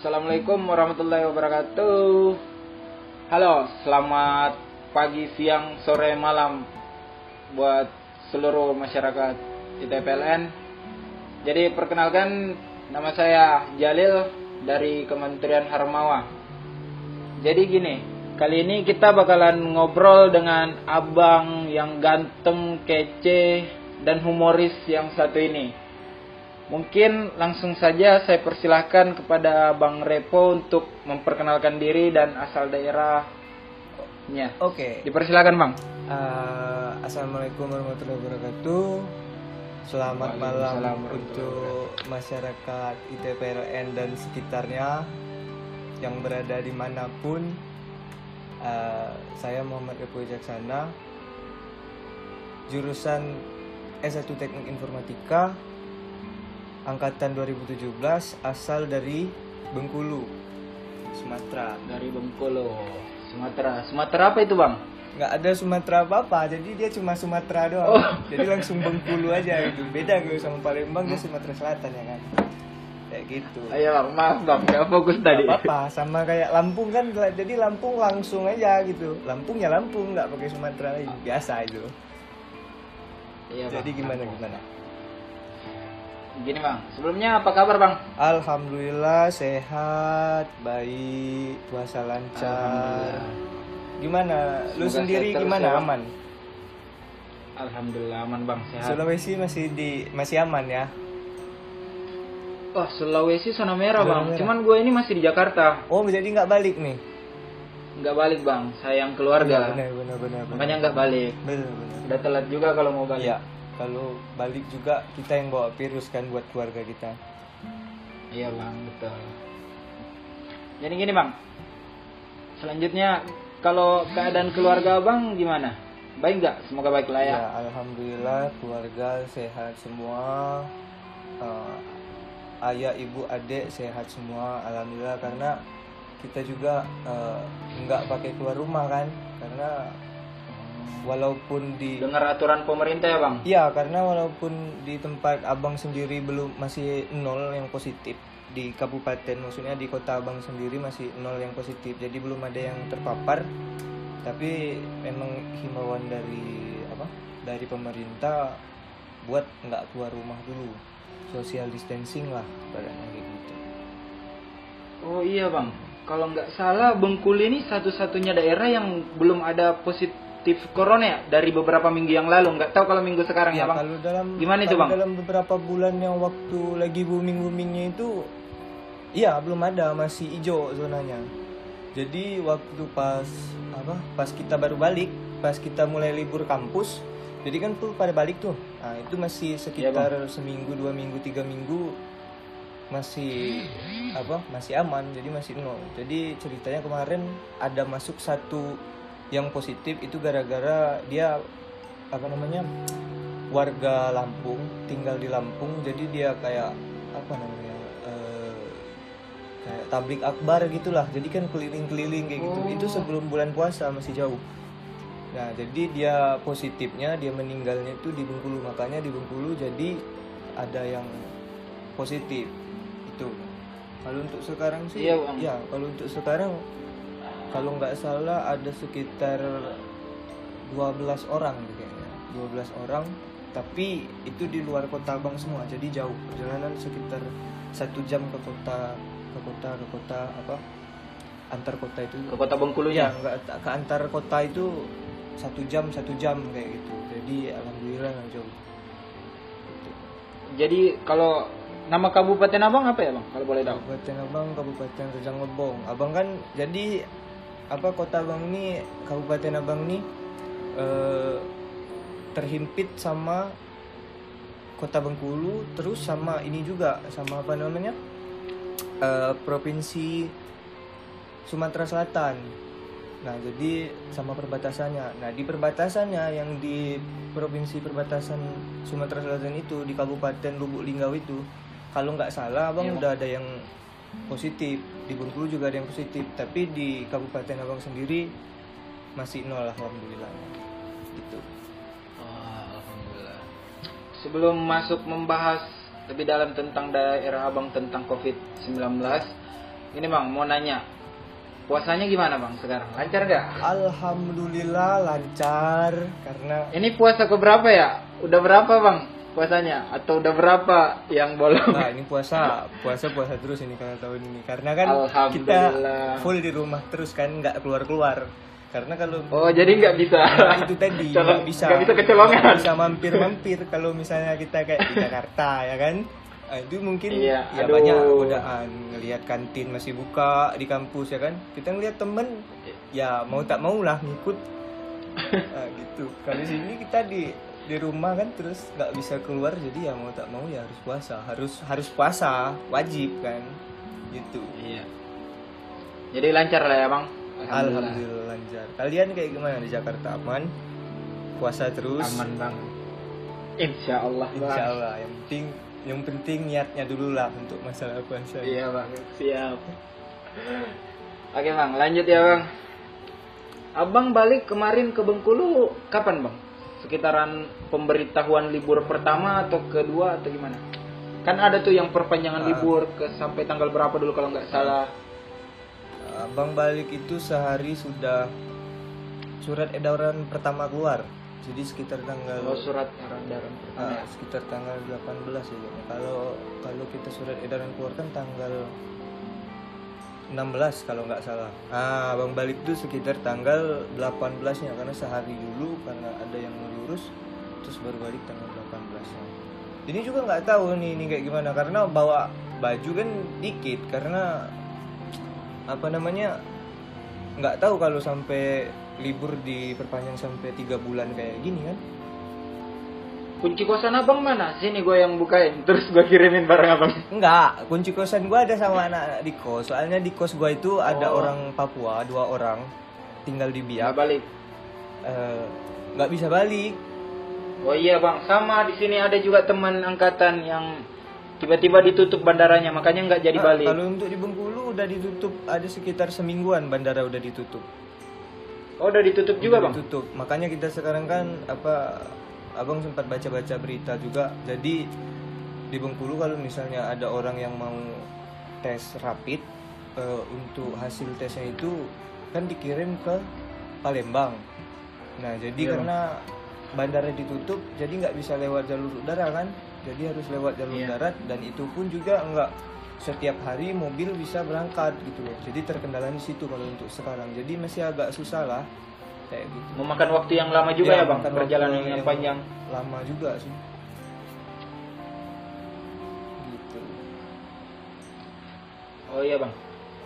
Assalamualaikum warahmatullahi wabarakatuh. Halo, selamat pagi, siang, sore, malam buat seluruh masyarakat ITPLN. Jadi perkenalkan nama saya Jalil dari Kementerian Harmawa. Jadi gini, kali ini kita bakalan ngobrol dengan abang yang ganteng, kece, dan humoris yang satu ini. Mungkin langsung saja saya persilahkan kepada Bang Repo untuk memperkenalkan diri dan asal daerahnya. Oke. Dipersilakan Bang. Uh, Assalamualaikum warahmatullahi wabarakatuh. Selamat malam untuk masyarakat ITPLN dan sekitarnya yang berada di mana pun. Uh, saya Muhammad Repo Jaksana, jurusan S1 Teknik Informatika angkatan 2017 asal dari Bengkulu, Sumatera. Dari Bengkulu, Sumatera. Sumatera apa itu, Bang? Nggak ada Sumatera apa-apa, jadi dia cuma Sumatera doang. Oh. Jadi langsung Bengkulu aja gitu. Beda gue sama Palembang, dia Sumatera Selatan ya kan. Kayak gitu. Ayo bang, maaf bang, gak fokus tadi. Gak apa-apa, sama kayak Lampung kan, jadi Lampung langsung aja gitu. Lampung ya Lampung, nggak pakai Sumatera lagi, biasa itu. Iya, jadi gimana gimana? Gini bang, sebelumnya apa kabar bang? Alhamdulillah sehat, baik, puasa lancar. Gimana? Semoga Lu sendiri gimana? Ya, aman? Alhamdulillah aman bang, sehat. Sulawesi masih di masih aman ya? Oh Sulawesi zona merah zona bang, merah. cuman gue ini masih di Jakarta. Oh jadi nggak balik nih? Nggak balik bang, sayang keluarga. Benar benar benar. Makanya nggak balik. Benar benar. Udah telat juga kalau mau balik. Ya kalau balik juga kita yang bawa virus kan buat keluarga kita. Iya bang betul. Jadi gini bang. Selanjutnya kalau keadaan keluarga bang gimana? Baik nggak? Semoga baik lah ya. ya alhamdulillah keluarga sehat semua. Uh, ayah ibu adik sehat semua alhamdulillah. Karena kita juga uh, nggak pakai keluar rumah kan? Karena walaupun di dengar aturan pemerintah ya bang? Iya karena walaupun di tempat abang sendiri belum masih nol yang positif. Di kabupaten maksudnya di kota abang sendiri masih nol yang positif. Jadi belum ada yang terpapar. Tapi memang himbauan dari apa dari pemerintah buat nggak keluar rumah dulu. Social distancing lah badannya gitu. Oh iya bang. Kalau nggak salah Bengkulu ini satu-satunya daerah yang belum ada positif positif corona ya? Dari beberapa minggu yang lalu. Nggak tahu kalau minggu sekarang ya, ya bang. kalau dalam gimana itu bang? dalam beberapa bulan yang waktu lagi booming boomingnya itu iya belum ada. Masih hijau zonanya. Jadi waktu pas apa pas kita baru balik pas kita mulai libur kampus jadi kan full pada balik tuh. Nah itu masih sekitar ya, seminggu dua minggu tiga minggu masih apa masih aman. Jadi masih nol. Jadi ceritanya kemarin ada masuk satu yang positif itu gara-gara dia apa namanya warga Lampung tinggal di Lampung jadi dia kayak apa namanya uh, kayak tablik akbar gitulah. Jadi kan keliling-keliling kayak gitu. Itu oh. sebelum bulan puasa masih jauh. Nah jadi dia positifnya dia meninggalnya itu di Bengkulu. Makanya di Bengkulu jadi ada yang positif. Itu. Kalau untuk sekarang sih iya, ya kalau untuk sekarang kalau nggak salah ada sekitar 12 orang kayaknya. 12 orang tapi itu di luar kota Abang semua jadi jauh. Perjalanan sekitar satu jam ke kota ke kota ke kota apa? Antar kota itu. Ke kota Bengkulu ya nggak ke antar kota itu satu jam satu jam kayak gitu. Jadi alhamdulillah nggak jauh. Gitu. jadi kalau nama kabupaten abang apa ya bang? Kalau boleh tahu. Kabupaten abang kabupaten Rejang Lebong. Abang kan jadi apa kota Abang ini Kabupaten Abang ini eh, terhimpit sama kota Bengkulu terus sama ini juga sama apa namanya eh, provinsi Sumatera Selatan. Nah jadi sama perbatasannya. Nah di perbatasannya yang di provinsi perbatasan Sumatera Selatan itu di Kabupaten Lubuk Linggau itu kalau nggak salah abang ya, udah ada yang positif. Di Bengkulu juga ada yang positif tapi di Kabupaten Abang sendiri masih nol alhamdulillah. Gitu. Oh, alhamdulillah. Sebelum masuk membahas lebih dalam tentang daerah Abang tentang COVID-19 ini bang mau nanya. Puasanya gimana bang sekarang? Lancar gak Alhamdulillah lancar karena ini puasa ke berapa ya? Udah berapa bang puasanya? Atau udah berapa yang bolong? Nah ini puasa, puasa puasa terus ini kalau tahun ini. Karena kan kita full di rumah terus kan nggak keluar keluar. Karena kalau oh jadi nggak bisa. Nah, itu tadi nggak bisa. nggak bisa kecolongan. Bisa mampir mampir kalau misalnya kita kayak di Jakarta ya kan? Nah, itu mungkin Iya, ya aduh. banyak godaan. Ngelihat kantin masih buka di kampus ya kan? Kita ngelihat temen ya mau tak mau lah ngikut. Nah, gitu. Kalau sini kita di di rumah kan terus nggak bisa keluar jadi ya mau tak mau ya harus puasa. Harus harus puasa wajib kan gitu. Iya. Jadi lancar lah ya bang? Alhamdulillah lancar. Kalian kayak gimana di Jakarta? Aman? Puasa terus? Aman bang. Insya Allah bang. Insya Allah yang penting yang penting niatnya dulu lah untuk masalah puasa. iya bang. Siap. Oke bang. Lanjut ya bang. Abang balik kemarin ke Bengkulu kapan bang sekitaran pemberitahuan libur pertama atau kedua atau gimana kan ada tuh yang perpanjangan Ah. libur ke sampai tanggal berapa dulu kalau nggak salah Abang balik itu sehari sudah surat edaran pertama keluar. Jadi sekitar tanggal kalau surat edaran pertama ah, sekitar tanggal 18 ya. Kalau kalau kita surat edaran keluar kan tanggal 16 kalau nggak salah. Ah, Abang balik itu sekitar tanggal 18-nya karena sehari dulu karena ada yang ngurus terus baru balik tanggal 18-nya. Ini juga nggak tahu nih ini kayak gimana karena bawa baju kan dikit karena apa namanya nggak tahu kalau sampai libur diperpanjang sampai tiga bulan kayak gini kan kunci kosan abang mana sini gue yang bukain terus gue kirimin barang abang Enggak, kunci kosan gua ada sama anak-anak di kos. Soalnya di kos gua itu ada Oh. orang Papua, dua orang tinggal di Biak. balik Eh, nggak bisa balik. oh iya bang sama di sini ada juga teman angkatan yang tiba-tiba ditutup bandaranya makanya nggak jadi Ah, balik Kalau untuk di Bengkulu udah ditutup ada sekitar semingguan bandara udah ditutup. oh udah ditutup juga Udah bang Ditutup. Makanya kita sekarang kan apa Abang sempat baca-baca berita juga. Jadi di Bengkulu kalau misalnya ada orang yang mau tes rapid eh, untuk hasil tesnya itu kan dikirim ke Palembang. Nah, jadi Iya. karena bandara ditutup, jadi nggak bisa lewat jalur udara kan? Jadi harus lewat jalur Iya. darat dan itu pun juga nggak setiap hari mobil bisa berangkat gitu loh. Jadi terkendala di situ kalau untuk sekarang. Jadi masih agak susah lah kayak gitu. memakan waktu yang lama juga ya, Iya, bang perjalanan waktu yang panjang lama juga sih gitu oh iya bang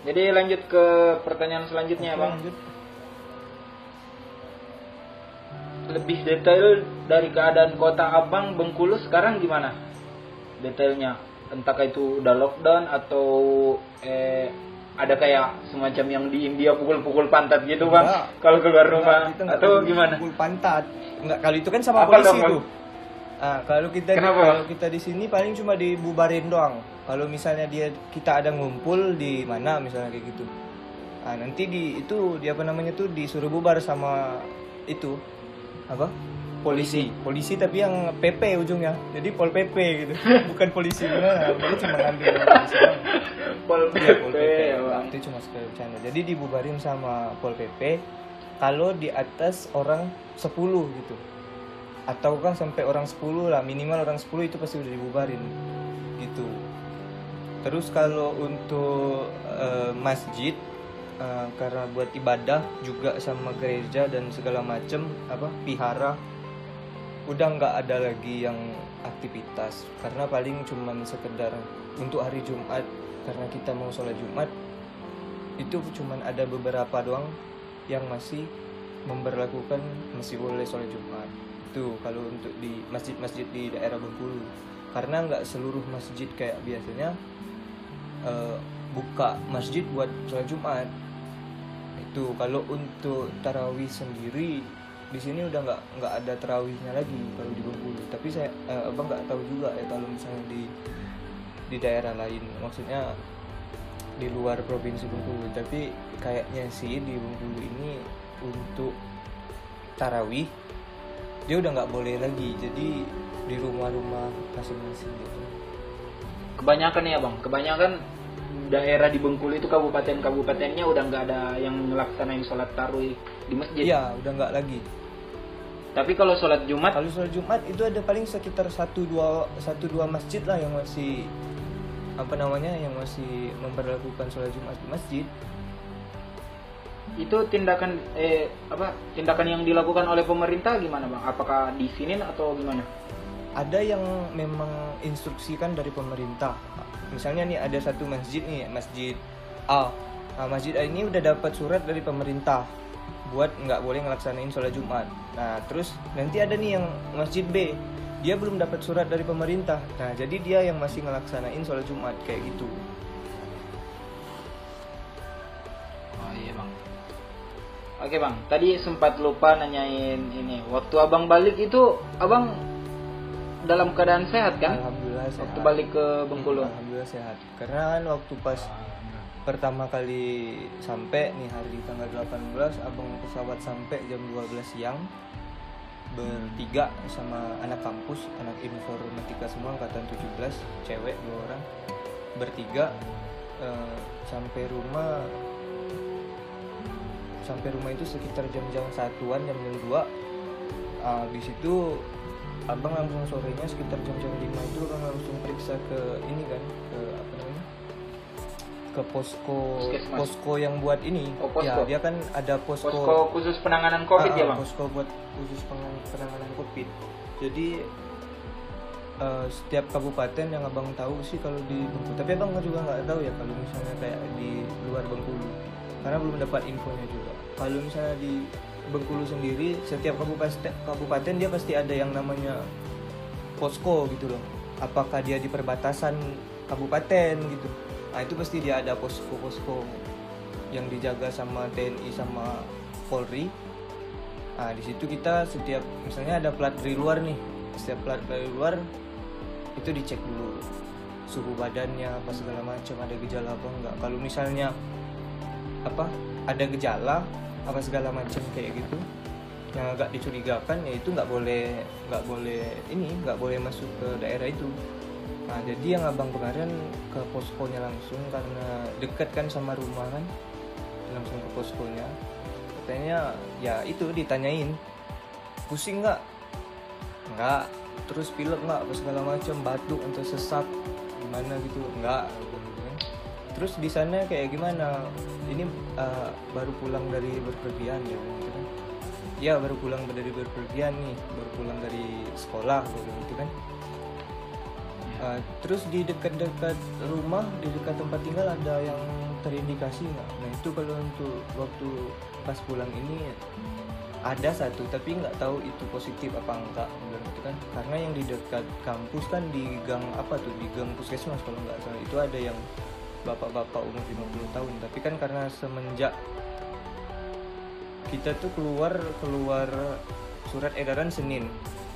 jadi lanjut ke pertanyaan selanjutnya ya Oke, bang lanjut. Lebih detail dari keadaan kota abang Bengkulu sekarang gimana? Detailnya entahkah itu udah lockdown atau eh ada kayak semacam yang di India pukul-pukul pantat gitu bang kalau keluar rumah. Enggak, nggak atau gimana? pukul pantat. Enggak kalau itu kan sama Apa polisi dong, tuh. Ah kalau kita Kenapa? kalau kita di sini paling cuma dibubarin doang. Kalau misalnya dia kita ada ngumpul di mana misalnya kayak gitu. Ah nanti di itu di apa namanya tuh disuruh bubar sama itu apa polisi polisi tapi yang PP ujungnya jadi pol PP gitu bukan polisi beneran dia cuma ngambil. Pol Iya, Pol PP PP. ya bang Itu cuma sekali bercanda. Jadi dibubarin sama Pol PP kalau di atas orang 10 gitu. Ataukah sampai orang 10 lah, minimal orang 10 itu pasti udah dibubarin. Gitu. Terus kalau untuk eh, masjid eh, karena buat ibadah juga sama gereja dan segala macem apa pihara udah nggak ada lagi yang aktivitas. Karena paling cuman sekedar untuk hari Jumat karena kita mau sholat Jumat itu cuman ada beberapa doang yang masih memberlakukan masih boleh sholat Jumat. Itu kalau untuk di masjid-masjid di daerah Bengkulu. Karena nggak seluruh masjid kayak biasanya eh, buka masjid buat sholat Jumat itu kalau untuk tarawih sendiri di sini udah nggak nggak ada tarawihnya lagi kalau di Bengkulu. Tapi saya eh, abang nggak tahu juga ya kalau misalnya di di daerah lain. Maksudnya di luar provinsi Bengkulu. Tapi kayaknya sih di Bengkulu ini untuk tarawih dia udah nggak boleh lagi. Jadi di rumah-rumah masing-masing gitu. Kebanyakan ya bang? Kebanyakan daerah di Bengkulu itu kabupaten-kabupatennya udah nggak ada yang ngelaksanain sholat tarawih di masjid. Iya, udah nggak lagi. Tapi kalau sholat Jumat, Kalau sholat Jumat itu ada paling sekitar satu dua satu dua masjid lah yang masih apa namanya yang masih memperlakukan sholat Jumat di masjid. itu tindakan eh apa tindakan yang dilakukan oleh pemerintah gimana bang? Apakah disinin atau gimana? Ada yang memang instruksikan dari pemerintah. Misalnya nih ada satu masjid nih, masjid A. Nah, masjid A ini udah dapat surat dari pemerintah buat nggak boleh ngelaksanain sholat Jumat. Nah, terus nanti ada nih yang masjid B. Dia belum dapat surat dari pemerintah. Nah, jadi dia yang masih ngelaksanain sholat Jumat kayak gitu. Oh iya bang. Oke bang, tadi sempat lupa nanyain ini. Waktu abang balik itu, abang dalam keadaan sehat kan? Alhamdulillah sehat. Waktu balik ke Bengkulu. Alhamdulillah sehat. Karena kan waktu pas pertama kali sampai nih hari tanggal 18 abang pesawat sampai jam 12 siang bertiga sama anak kampus anak informatika semua angkatan 17 cewek dua orang bertiga eh, sampai rumah sampai rumah itu sekitar jam-jam satuan jam jam dua habis itu abang langsung sorenya sekitar jam-jam 5 itu abang langsung periksa ke ini kan ke apa namanya ke posko Puskesmas. posko yang buat ini Oh, posko. ya dia kan ada posko, Posko khusus penanganan COVID Ah, ya bang? posko buat khusus penang- penanganan covid jadi eh, setiap kabupaten yang abang tahu sih kalau di Bengkulu tapi abang juga nggak tahu ya kalau misalnya kayak di luar Bengkulu karena belum dapat infonya juga kalau misalnya di Bengkulu sendiri setiap kabupaten kabupaten dia pasti ada yang namanya posko gitu loh. Apakah dia di perbatasan kabupaten gitu. Nah itu pasti dia ada posko-posko yang dijaga sama TNI sama Polri. Nah di situ kita setiap misalnya ada plat dari luar nih. Setiap plat dari luar itu dicek dulu suhu badannya apa segala macam ada gejala apa enggak. Kalau misalnya apa ada gejala apa segala macam kayak gitu yang agak dicurigakan ya itu nggak boleh nggak boleh ini nggak boleh masuk ke daerah itu. Nah jadi yang abang kemarin ke poskonya langsung karena dekat kan sama rumah kan langsung ke poskonya. Katanya ya itu ditanyain pusing nggak? Nggak. Terus pilek nggak? apa segala macam batuk atau sesak gimana gitu? Nggak. Terus di sana kayak gimana? Ini uh, baru pulang dari berpergian ya gitu kan? Ya baru pulang dari berpergian nih baru pulang dari sekolah gitu kan? Uh, terus di dekat-dekat rumah di dekat tempat tinggal ada yang terindikasi nggak? Nah itu kalau untuk waktu pas pulang ini ada satu tapi nggak tahu itu positif apa enggak bilang gitu kan? Karena yang di dekat kampus kan di gang apa tuh? Di gang puskesmas kalau nggak salah. Itu ada yang bapak-bapak umur 50 tahun. Tapi kan karena semenjak kita tuh keluar keluar surat edaran Senin.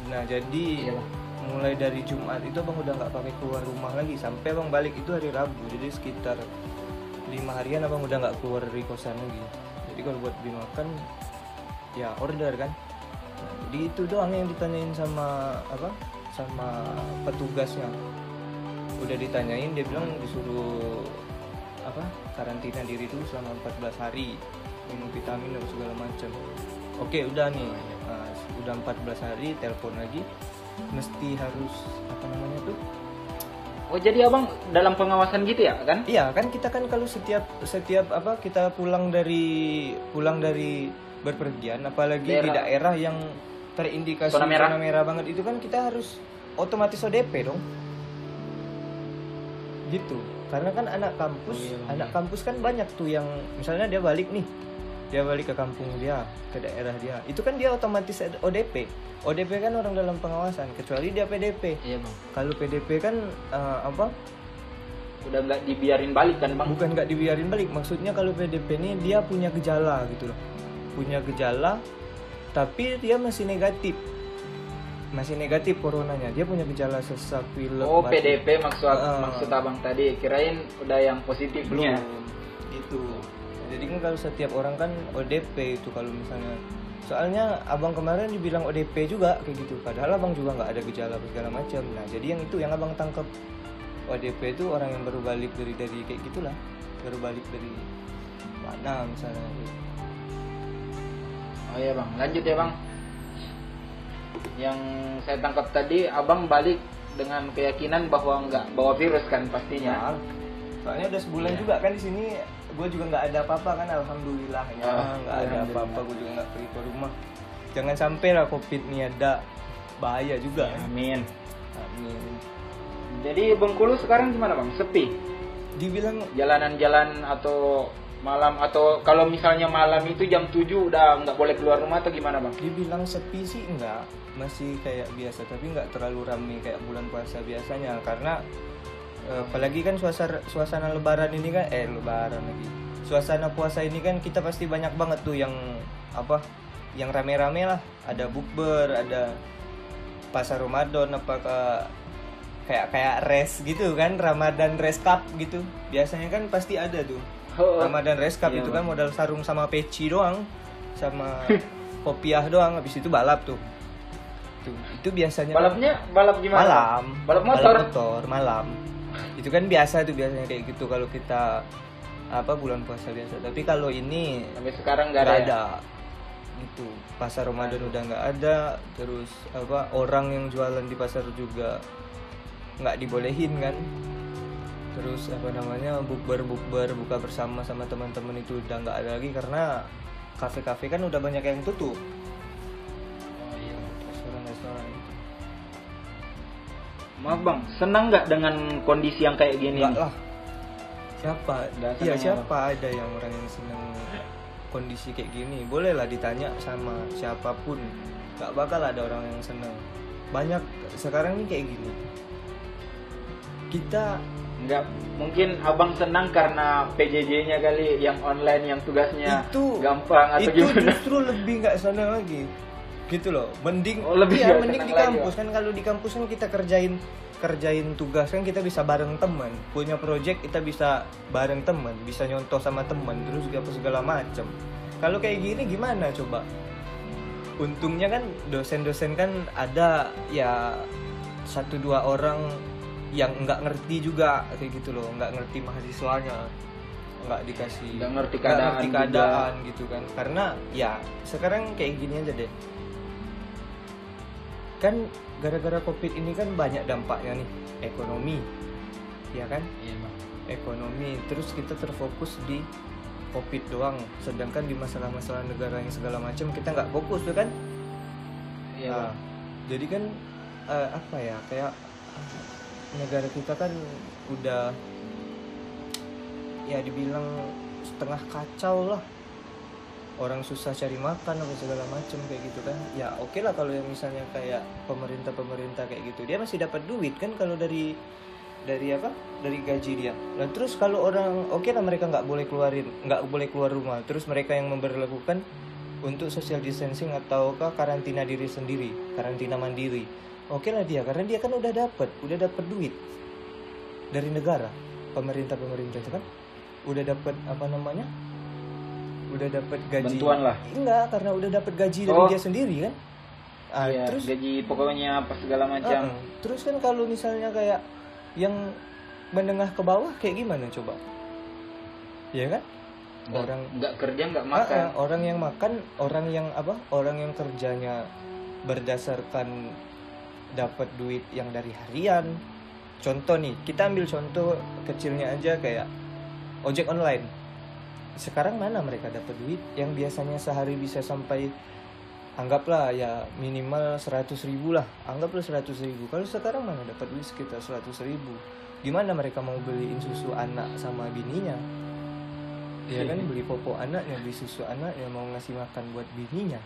Nah jadi Iya, Bang. mulai dari Jumat itu abang udah nggak pakai keluar rumah lagi. Sampai abang balik itu hari Rabu. Jadi sekitar lima harian abang udah nggak keluar dari kosan lagi. Jadi kalau buat beli makan ya order kan. Nah, jadi itu doang yang ditanyain sama apa sama petugasnya udah ditanyain dia bilang disuruh apa karantina diri dulu selama 14 hari minum vitamin dan segala macam oke udah nih Nah, udah 14 hari telepon lagi mesti harus apa namanya tuh Oh jadi abang dalam pengawasan gitu ya kan? Iya kan kita kan kalau setiap setiap apa kita pulang dari pulang dari berpergian apalagi di Daerah. daerah yang terindikasi Zona merah. banget itu kan kita harus otomatis ODP dong. Gitu. Karena kan anak kampus, Oh, iya, Bang. anak kampus kan banyak tuh yang misalnya dia balik nih. Dia balik ke kampung dia, ke daerah dia. Itu kan dia otomatis ODP. ODP kan orang dalam pengawasan kecuali dia PDP. Iya bang. Kalau PDP kan eh, apa? Udah nggak dibiarin balik kan bang? bukan nggak dibiarin balik maksudnya kalau PDP ini dia punya gejala gitu loh punya gejala tapi dia masih negatif masih negatif coronanya. Dia punya gejala sesak pilek Oh batuk. PDP maksud Ah. maksud abang tadi. Kirain udah yang positifnya. belum? Gitu. Jadi kan kalau setiap orang kan ODP itu kalau misalnya. Soalnya abang kemarin dibilang ODP juga kayak gitu. Padahal abang juga nggak ada gejala segala macam. Nah jadi yang itu yang abang tangkap ODP itu orang yang baru balik dari dari kayak gitulah. Baru balik dari mana misalnya. Oh iya bang, lanjut ya bang. Yang saya tangkap tadi, abang balik dengan keyakinan bahwa nggak bawa virus kan pastinya. Ya, soalnya udah sebulan Iya. juga kan di sini gue juga nggak ada apa-apa kan alhamdulillah ya Ah, nggak ada apa-apa gue juga nggak pergi ke rumah jangan sampai lah covid ini ada bahaya juga Amin. Amin. Jadi Bengkulu sekarang gimana bang? Sepi. dibilang Jalanan-jalan atau malam atau kalau misalnya malam itu jam 7 udah nggak boleh keluar rumah atau gimana bang? dibilang sepi sih enggak masih kayak biasa tapi nggak terlalu ramai kayak bulan puasa biasanya. Karena eh, apalagi kan suasana suasana lebaran ini kan eh lebaran lagi. Suasana puasa ini kan kita pasti banyak banget tuh yang apa yang rame-rame lah. Ada bukber ada pasar Ramadan apakah kayak kayak res gitu kan Ramadan res cup gitu. Biasanya kan pasti ada tuh Oh, Ramadan Cup Iya, itu kan modal sarung sama peci doang sama kopiah doang habis itu balap tuh itu, itu biasanya balapnya balap gimana? Malam Balap motor. motor malam itu kan biasa tuh biasanya kayak gitu kalau kita apa bulan puasa biasa tapi kalau ini Sampai sekarang nggak ada. ya? ada gitu pasar Ramadan udah nggak ada terus apa orang yang jualan di pasar juga nggak dibolehin kan terus apa namanya bukber bukber buka bersama sama teman-teman itu udah nggak ada lagi karena kafe-kafe kan udah banyak yang tutup. Oh, iya. restoran-restoran. Maaf bang, senang nggak dengan kondisi yang kayak gini? Enggak lah. Siapa? Nggak iya siapa ada yang orang yang senang kondisi kayak gini? Bolehlah ditanya sama siapa pun. Nggak bakal ada orang yang senang. Banyak sekarang ini kayak gini. Kita Nggak, mungkin abang senang karena PJJ-nya kali yang online yang tugasnya Itu- gampang atau itu gimana? justru lebih nggak senang lagi. Gitu loh mending Oh, lebih nggak mending di lagi, kampus. kan kalau di kampus kan kita kerjain kerjain tugas kan kita bisa bareng teman. Punya project kita bisa bareng teman. Bisa nyontoh sama teman terus apa segala macam kalau kayak gini gimana coba? Untungnya kan dosen-dosen kan ada ya satu dua orang yang nggak ngerti juga kayak gitu loh. Nggak ngerti mahasiswanya. Nggak dikasih Nggak ngerti keadaan ngerti juga. keadaan gitu kan. Karena ya sekarang kayak gini aja deh. Kan gara-gara covid ini kan banyak dampaknya nih. Ekonomi ya kan? Iya bang. ekonomi terus kita terfokus di covid doang. Sedangkan di masalah-masalah negara yang segala macam kita nggak fokus tuh kan? Iya Nah, jadi kan eh, apa ya kayak negara kita kan udah ya dibilang setengah kacau lah. Orang susah cari makan apa segala macem kayak gitu kan. Ya oke lah kalau yang misalnya kayak pemerintah pemerintah kayak gitu. Dia masih dapat duit kan kalau dari dari apa? Dari gaji dia. Dan terus kalau orang oke lah mereka nggak boleh keluarin nggak boleh keluar rumah. Terus mereka yang memperlakukan untuk social distancing ataukah karantina diri sendiri karantina mandiri oke lah dia karena dia kan udah dapat udah dapat duit dari negara pemerintah pemerintah itu kan udah dapat apa namanya udah dapat gaji Bantuan lah. enggak karena udah dapat gaji dari Oh. dia sendiri kan Ah, Iya, terus gaji pokoknya apa segala macam. Uh-uh. Terus kan kalau misalnya kayak yang menengah ke bawah kayak gimana coba? Ya kan? Nggak- Orang nggak kerja nggak makan. Uh-uh, orang yang makan, orang yang apa? Orang yang kerjanya berdasarkan dapat duit yang dari harian. Contoh nih, kita ambil contoh kecilnya aja kayak ojek online. Sekarang mana mereka dapat duit yang biasanya sehari bisa sampai anggaplah ya minimal 100 ribu lah. Anggaplah 100 ribu. Kalau sekarang mana dapat duit sekitar 100 ribu? Gimana mereka mau beliin susu anak sama bininya? Ya kan beli popok anaknya beli susu anaknya mau ngasih makan buat bininya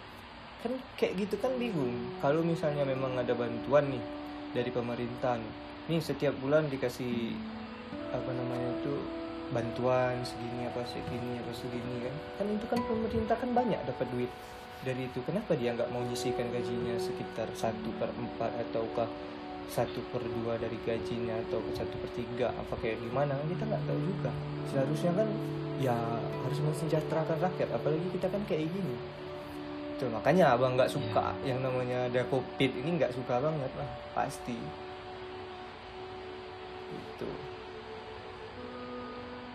kan kayak gitu kan bingung. Kalau misalnya memang ada bantuan nih dari pemerintahan nih setiap bulan dikasih apa namanya itu bantuan segini apa segini apa segini kan. Kan itu kan pemerintah kan banyak dapat duit dari itu. Kenapa dia nggak mau nyisihkan gajinya sekitar satu per empat ataukah satu per dua dari gajinya atau satu per tiga? Apa kayak gimana? Kita nggak tahu juga. Seharusnya kan ya harus mensejahterakan rakyat. Apalagi kita kan kayak gini Tuh, makanya abang nggak suka yang namanya ada covid ini nggak suka banget lah pasti. Gitu. gitu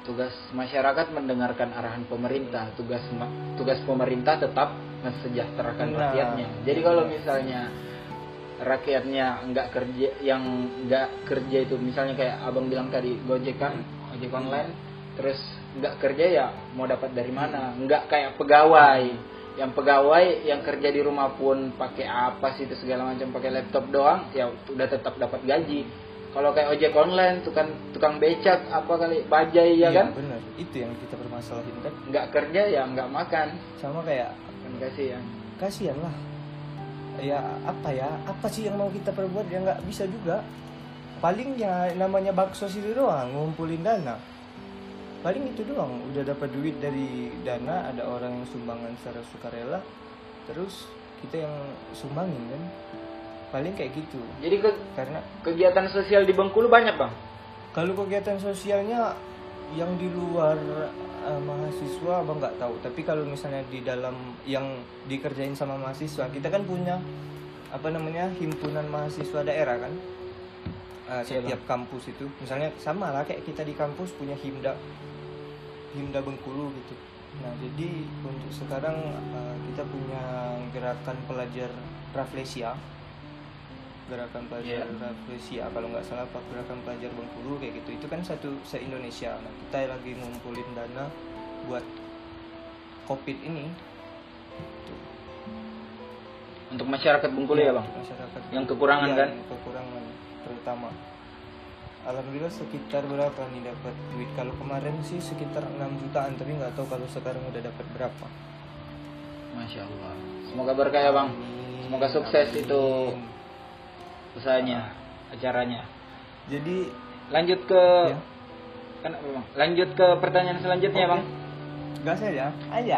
tugas masyarakat mendengarkan arahan pemerintah. Tugas tugas pemerintah tetap mensejahterakan Nah. rakyatnya. Jadi kalau misalnya rakyatnya nggak kerja yang nggak kerja itu misalnya kayak abang bilang tadi gojek kan ojek online terus nggak kerja ya mau dapat dari mana? Nggak kayak pegawai yang pegawai yang kerja di rumah pun pakai apa sih itu segala macam pakai laptop doang ya udah tetap dapat gaji. Kalau kayak ojek online tukang tukang becak apa kali bajai ya Iya, kan? benar. Itu yang kita permasalahin kan? Nggak kerja ya nggak makan. Sama kayak kan kasihan. Kasihan lah. Ya apa ya? Apa sih yang mau kita perbuat? Ya nggak bisa juga. Paling ya namanya baksos itu doang ngumpulin dana paling itu doang udah dapat duit dari dana ada orang yang sumbangan secara sukarela terus kita yang sumbangin kan? Paling kayak gitu. Jadi ke- karena kegiatan sosial di Bengkulu banyak bang? Kalau kegiatan sosialnya yang di luar eh, mahasiswa abang nggak tahu. Tapi kalau misalnya di dalam yang dikerjain sama mahasiswa kita kan punya apa namanya himpunan mahasiswa daerah kan Eh, Iya, setiap kampus itu. Misalnya sama lah kayak kita di kampus punya himda. Himda Bengkulu gitu. Nah jadi untuk sekarang eh, kita punya gerakan pelajar Raflesia gerakan pelajar Iya. Raflesia kalau nggak salah apa gerakan pelajar Bengkulu kayak gitu. Itu kan satu se Indonesia nah kita lagi ngumpulin dana buat covid ini. Tuh. untuk masyarakat Bengkulu ya bang? masyarakat Yang kekurangan Iya, kan? yang kekurangan terutama. Alhamdulillah sekitar berapa nih dapat duit? Kalau kemarin sih sekitar 6 jutaan tapi nggak tahu kalau sekarang udah dapat berapa. Masya Allah. Semoga berkah ya bang. Amin. Semoga sukses Amin. itu usahanya acaranya. Jadi lanjut ke ya. kan lanjut ke pertanyaan selanjutnya Oke. bang. Gas aja aja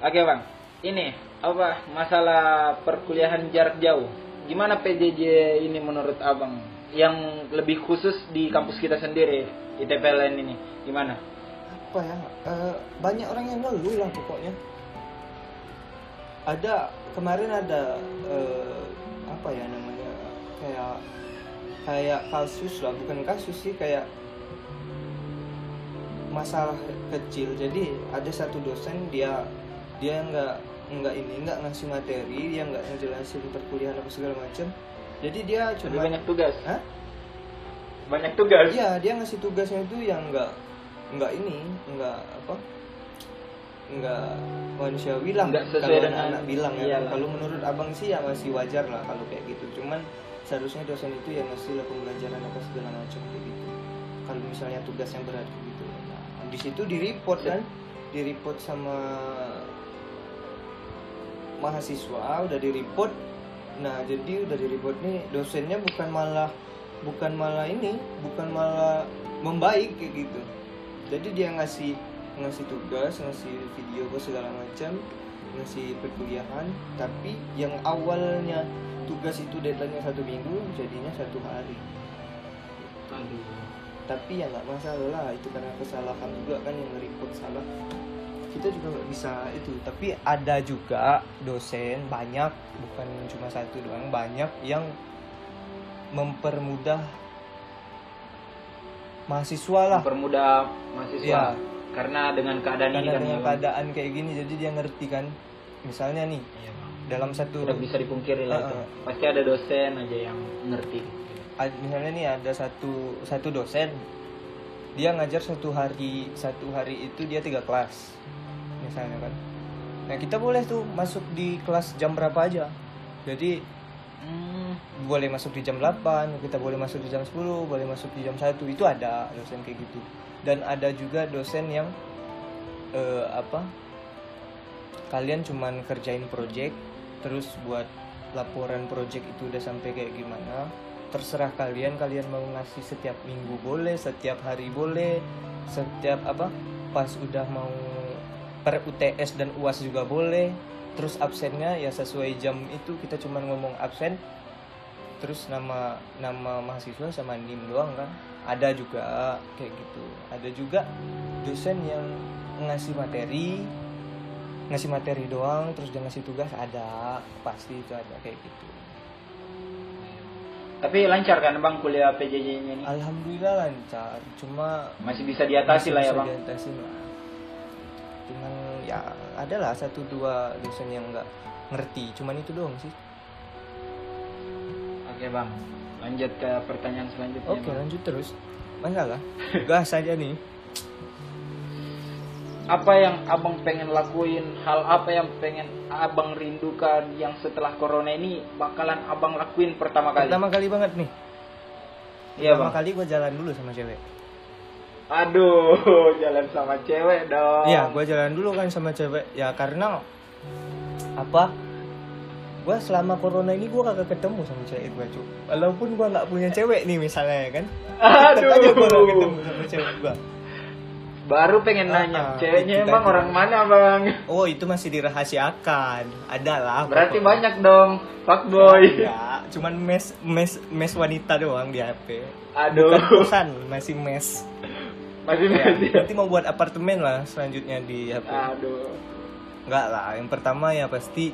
Oke bang, ini apa? Masalah perkuliahan jarak jauh? Gimana PJJ ini menurut abang? Yang lebih khusus di kampus kita sendiri, ITPLN ini, gimana? apa ya eh, banyak orang yang ngeluh lah pokoknya ada kemarin ada eh, apa ya namanya kayak kayak kasus lah bukan kasus sih kayak masalah kecil jadi ada satu dosen dia dia nggak nggak ini nggak ngasih materi dia nggak ngejelasin perkuliahan apa segala macam jadi dia Lebih cuma banyak tugas. Hah? Banyak tugas. Iya, dia ngasih tugasnya itu yang enggak enggak ini, enggak apa? Enggak manusiawi lah. Nggak sesuai kalau dengan- anak bilang ya. Kalau menurut Abang sih ya masih wajar lah kalau kayak gitu. Cuman seharusnya dosen itu ya ngasih lah pembelajaran apa segala macam kayak gitu. Kalau misalnya tugas yang berat gitu. Nah, di situ di report kan, di report sama mahasiswa udah di report. Nah jadi udah di report nih dosennya bukan malah bukan malah ini bukan malah membaik kayak gitu. Jadi dia ngasih ngasih tugas ngasih video apa segala macam ngasih perkuliahan. Tapi yang awalnya tugas itu deadline-nya satu minggu jadinya satu hari. Aduh. tapi ya nggak masalah lah itu karena kesalahan juga kan yang report salah kita juga nggak bisa itu tapi ada juga dosen banyak bukan cuma satu doang banyak yang mempermudah mahasiswa lah Mempermudah mahasiswa. Iya. Karena dengan keadaan ini karena kan dengan ya, keadaan kayak gini jadi dia ngerti kan misalnya nih Iya, dalam satu Udah bisa dipungkiri lah itu. Heeh. Pasti ada dosen aja yang ngerti. misalnya nih ada satu satu dosen dia ngajar satu hari satu hari itu dia tiga kelas misalnya kan. Nah kita boleh tuh masuk di kelas jam berapa aja. Jadi Hmm, boleh masuk di jam 8 kita boleh masuk di jam 10 boleh masuk di jam 1 itu ada dosen kayak gitu. Dan ada juga dosen yang eh, apa kalian cuman kerjain project terus buat laporan project itu udah sampai kayak gimana terserah kalian kalian mau ngasih setiap minggu boleh setiap hari boleh setiap apa pas udah mau per UTS dan UAS juga boleh. Terus absennya ya sesuai jam itu kita cuman ngomong absen terus nama nama mahasiswa sama nim doang kan. Ada juga kayak gitu. Ada juga dosen yang ngasih materi ngasih materi doang terus dia ngasih tugas ada. Pasti itu ada kayak gitu Tapi lancar kan bang kuliah PJJ-nya ini? alhamdulillah lancar cuma Masih bisa diatasi masih lah ya bang. diatasin lah. cuman ya ada lah satu dua dosen yang nggak ngerti cuman itu doang sih Oke bang, lanjut ke pertanyaan selanjutnya. oke Bang. lanjut terus masalah gas aja nih Apa yang abang pengen lakuin? Hal apa yang pengen abang rindukan yang setelah corona ini bakalan abang lakuin pertama kali? pertama kali banget nih Iya pertama bang. kali gue jalan dulu sama cewek Aduh, jalan sama cewek dong. Iya, gue jalan dulu kan sama cewek. Ya karena apa? Gue selama corona ini gue kagak ketemu sama cewek gue cuy. Walaupun gue nggak punya cewek nih misalnya ya kan. Aduh. aja gue ketemu sama cewek gue. Baru pengen Ah, nanya, ah, ceweknya emang orang mana bang? Oh itu masih dirahasiakan. Ada lah. Berarti pokoknya. banyak dong, fuckboy. Ya, cuman mes mes mes wanita doang di HP. Aduh, Bukan kosan, masih mes. masih Ya, masih. nanti mau buat apartemen lah selanjutnya di HP. Aduh. Enggak lah, yang pertama ya pasti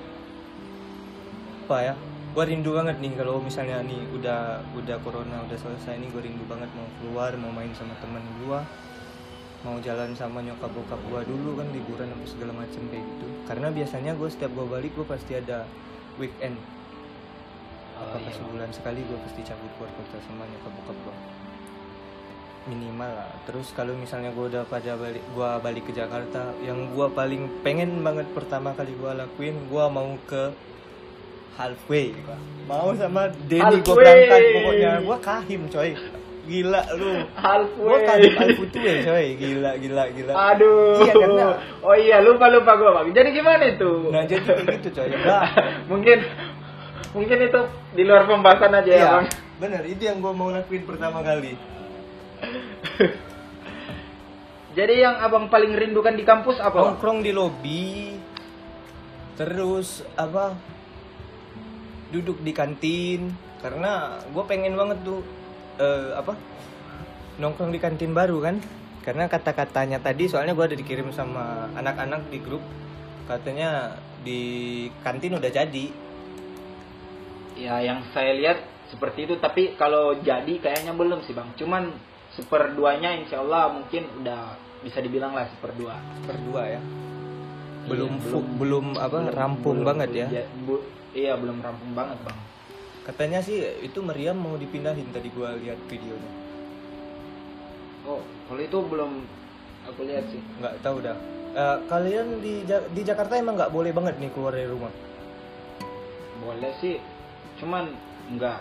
apa ya? Gua rindu banget nih kalau misalnya nih udah udah corona udah selesai nih gue rindu banget mau keluar, mau main sama teman gua. Mau jalan sama nyokap bokap gua dulu kan liburan apa segala macem kayak gitu. Karena biasanya gue setiap gua balik gue pasti ada weekend. Oh, Apakah iya. sebulan sekali gue pasti cabut keluar kota sama nyokap bokap gua. Minimal lah. Terus kalau misalnya gue udah pada balik gua balik ke Jakarta, yang gua paling pengen banget pertama kali gua lakuin, gua mau ke halfway. Mau sama Denny gua Halfway. berangkat pokoknya gua kahim coy. Gila lu. Halfway. Gua kahim alfutu ya coy. Gila gila gila. Aduh. Iya, karena- Oh iya, lupa lupa gua bang. Jadi gimana itu? Nah jadi gitu coy. Enggak. mungkin mungkin itu di luar pembahasan aja ya Iya, bang. bener itu yang gua mau lakuin pertama kali. Jadi yang abang paling rindukan di kampus apa? Nongkrong di lobi terus apa duduk di kantin karena gue pengen banget tuh eh, apa nongkrong di kantin baru kan karena kata-katanya tadi soalnya gue ada dikirim sama anak-anak di grup katanya di kantin udah jadi Ya yang saya lihat seperti itu. Tapi kalau jadi kayaknya belum sih bang. Cuman seperduanya insya Allah mungkin udah bisa dibilang lah seperdua. berdua ya Iya, belum belum- belum apa Belum- rampung belum- banget ya belum bu- iya belum rampung banget bang. Katanya sih itu meriam mau dipindahin tadi gue lihat videonya Oh kalau itu belum aku lihat sih. nggak tahu dah Eh, kalian di Ja- di Jakarta emang nggak boleh banget nih keluar dari rumah Boleh sih. Cuman nggak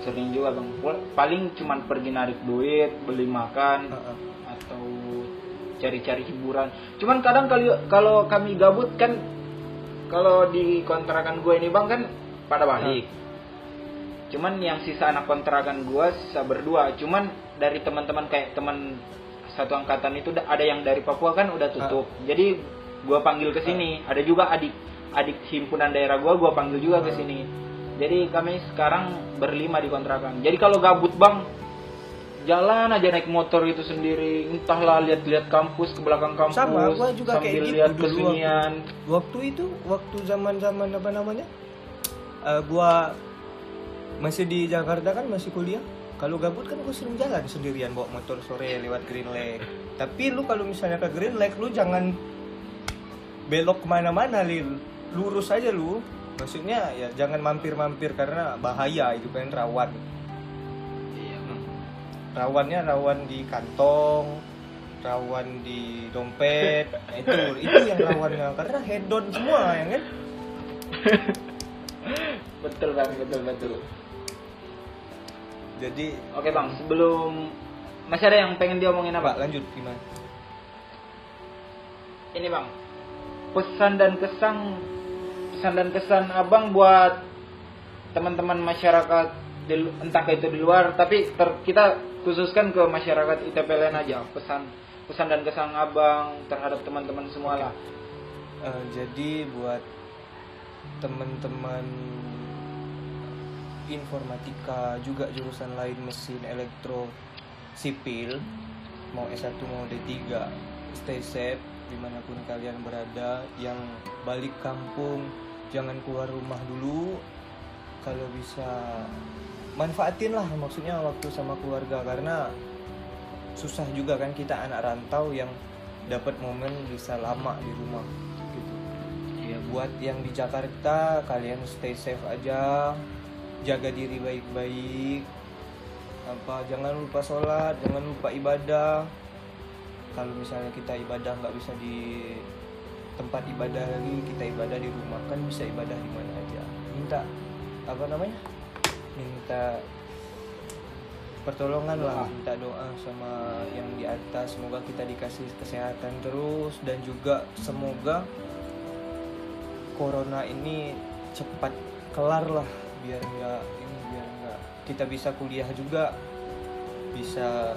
sering juga bang. Paling cuman pergi narik duit, beli makan Heeh. atau cari-cari hiburan. Cuman kadang kalau kalau kami gabut kan kalau di kontrakan gue ini bang kan pada balik. Cuman yang sisa anak kontrakan gue sisa berdua. Cuman dari teman-teman kayak teman satu angkatan itu da- ada yang dari Papua kan udah tutup. Jadi gue panggil ke sini. Ada juga adik adik himpunan daerah gue gue panggil juga ke sini. Jadi kami sekarang berlima di kontrakan. Jadi kalau gabut bang jalan aja naik motor itu sendiri entahlah lihat-lihat kampus ke belakang kampus Sama, gua juga sambil gitu lihat dulu kesunyian waktu itu waktu zaman zaman apa namanya Eh, gua masih di Jakarta kan masih kuliah. Kalau gabut kan gue sering jalan sendirian bawa motor sore lewat Green Lake. Tapi lu kalau misalnya ke Green Lake lu jangan belok ke mana-mana lil. Lurus aja lu. Maksudnya ya jangan mampir-mampir karena bahaya itu kan rawan. Iya bang. Rawannya rawan di kantong rawan di dompet. Nah, itu itu yang rawannya. Karena hedon semua ya kan? Betul bang. Betul betul jadi oke bang sebelum masih ada yang pengen diomongin apa? Apa lanjut gimana? Ini bang pesan dan kesan pesan dan kesan abang buat teman-teman masyarakat di, entah itu di luar tapi ter- kita khususkan ke masyarakat ITPLN aja pesan pesan dan kesan abang terhadap teman-teman semua lah. Eh, jadi buat teman-teman informatika juga jurusan lain mesin elektro sipil. Mau S1 mau D3 stay safe di mana pun kalian berada. Yang balik kampung jangan keluar rumah dulu. Kalau bisa manfaatin lah maksudnya waktu sama keluarga. Karena susah juga kan kita anak rantau yang dapat momen bisa lama di rumah gitu. Ya buat yang di Jakarta kalian stay safe aja, jaga diri baik-baik. Apa jangan lupa sholat, jangan lupa ibadah. Kalau misalnya kita ibadah nggak bisa di tempat ibadah lagi, kita ibadah di rumah kan bisa ibadah di mana aja. Minta apa namanya? Minta pertolongan lah minta doa sama yang di atas semoga kita dikasih kesehatan terus dan juga semoga corona ini cepat kelar lah biar nggak ini biar nggak kita bisa kuliah juga. Bisa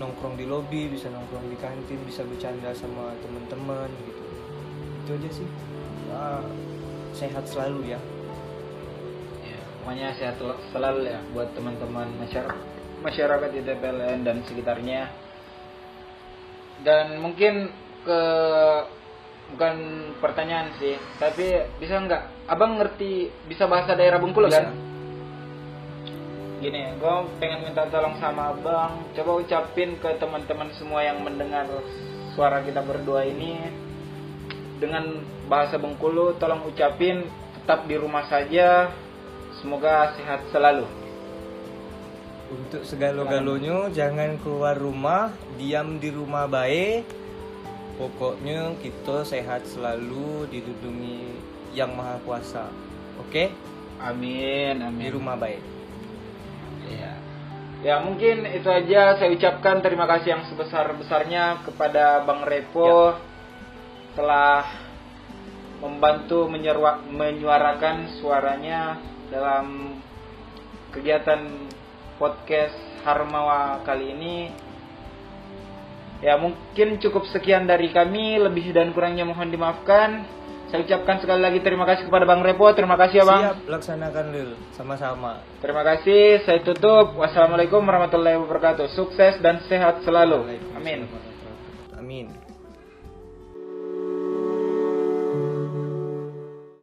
nongkrong di lobi bisa nongkrong di kantin bisa bercanda sama teman-teman gitu. Itu aja sih. Ya, sehat selalu ya. Semuanya sehat selalu ya buat teman-teman masyarakat masyarakat di TPLN dan sekitarnya. Dan mungkin ke bukan pertanyaan sih tapi bisa nggak? Abang ngerti bisa bahasa daerah Bengkulu kan? Gini gue pengen minta tolong sama abang. Coba ucapin ke teman-teman semua yang mendengar suara kita berdua ini dengan bahasa Bengkulu. Tolong ucapin tetap di rumah saja. Semoga sehat selalu. Untuk segalo-galonya jangan keluar rumah, diam di rumah baik. Pokoknya kita sehat selalu dilindungi yang maha kuasa. Oke? Amin, amin. Di rumah baik. Ya. Ya mungkin itu aja saya ucapkan terima kasih yang sebesar-besarnya kepada Bang Repo ya. telah membantu menyuarakan suaranya dalam kegiatan podcast Harmawa kali ini. Ya mungkin cukup sekian dari kami, lebih dan kurangnya mohon dimaafkan. Saya ucapkan sekali lagi terima kasih kepada Bang Repo, terima kasih ya Bang. Siap, laksanakan Lil, sama-sama. Terima kasih, saya tutup. Wassalamualaikum warahmatullahi wabarakatuh. Sukses dan sehat selalu. Amin. Amin.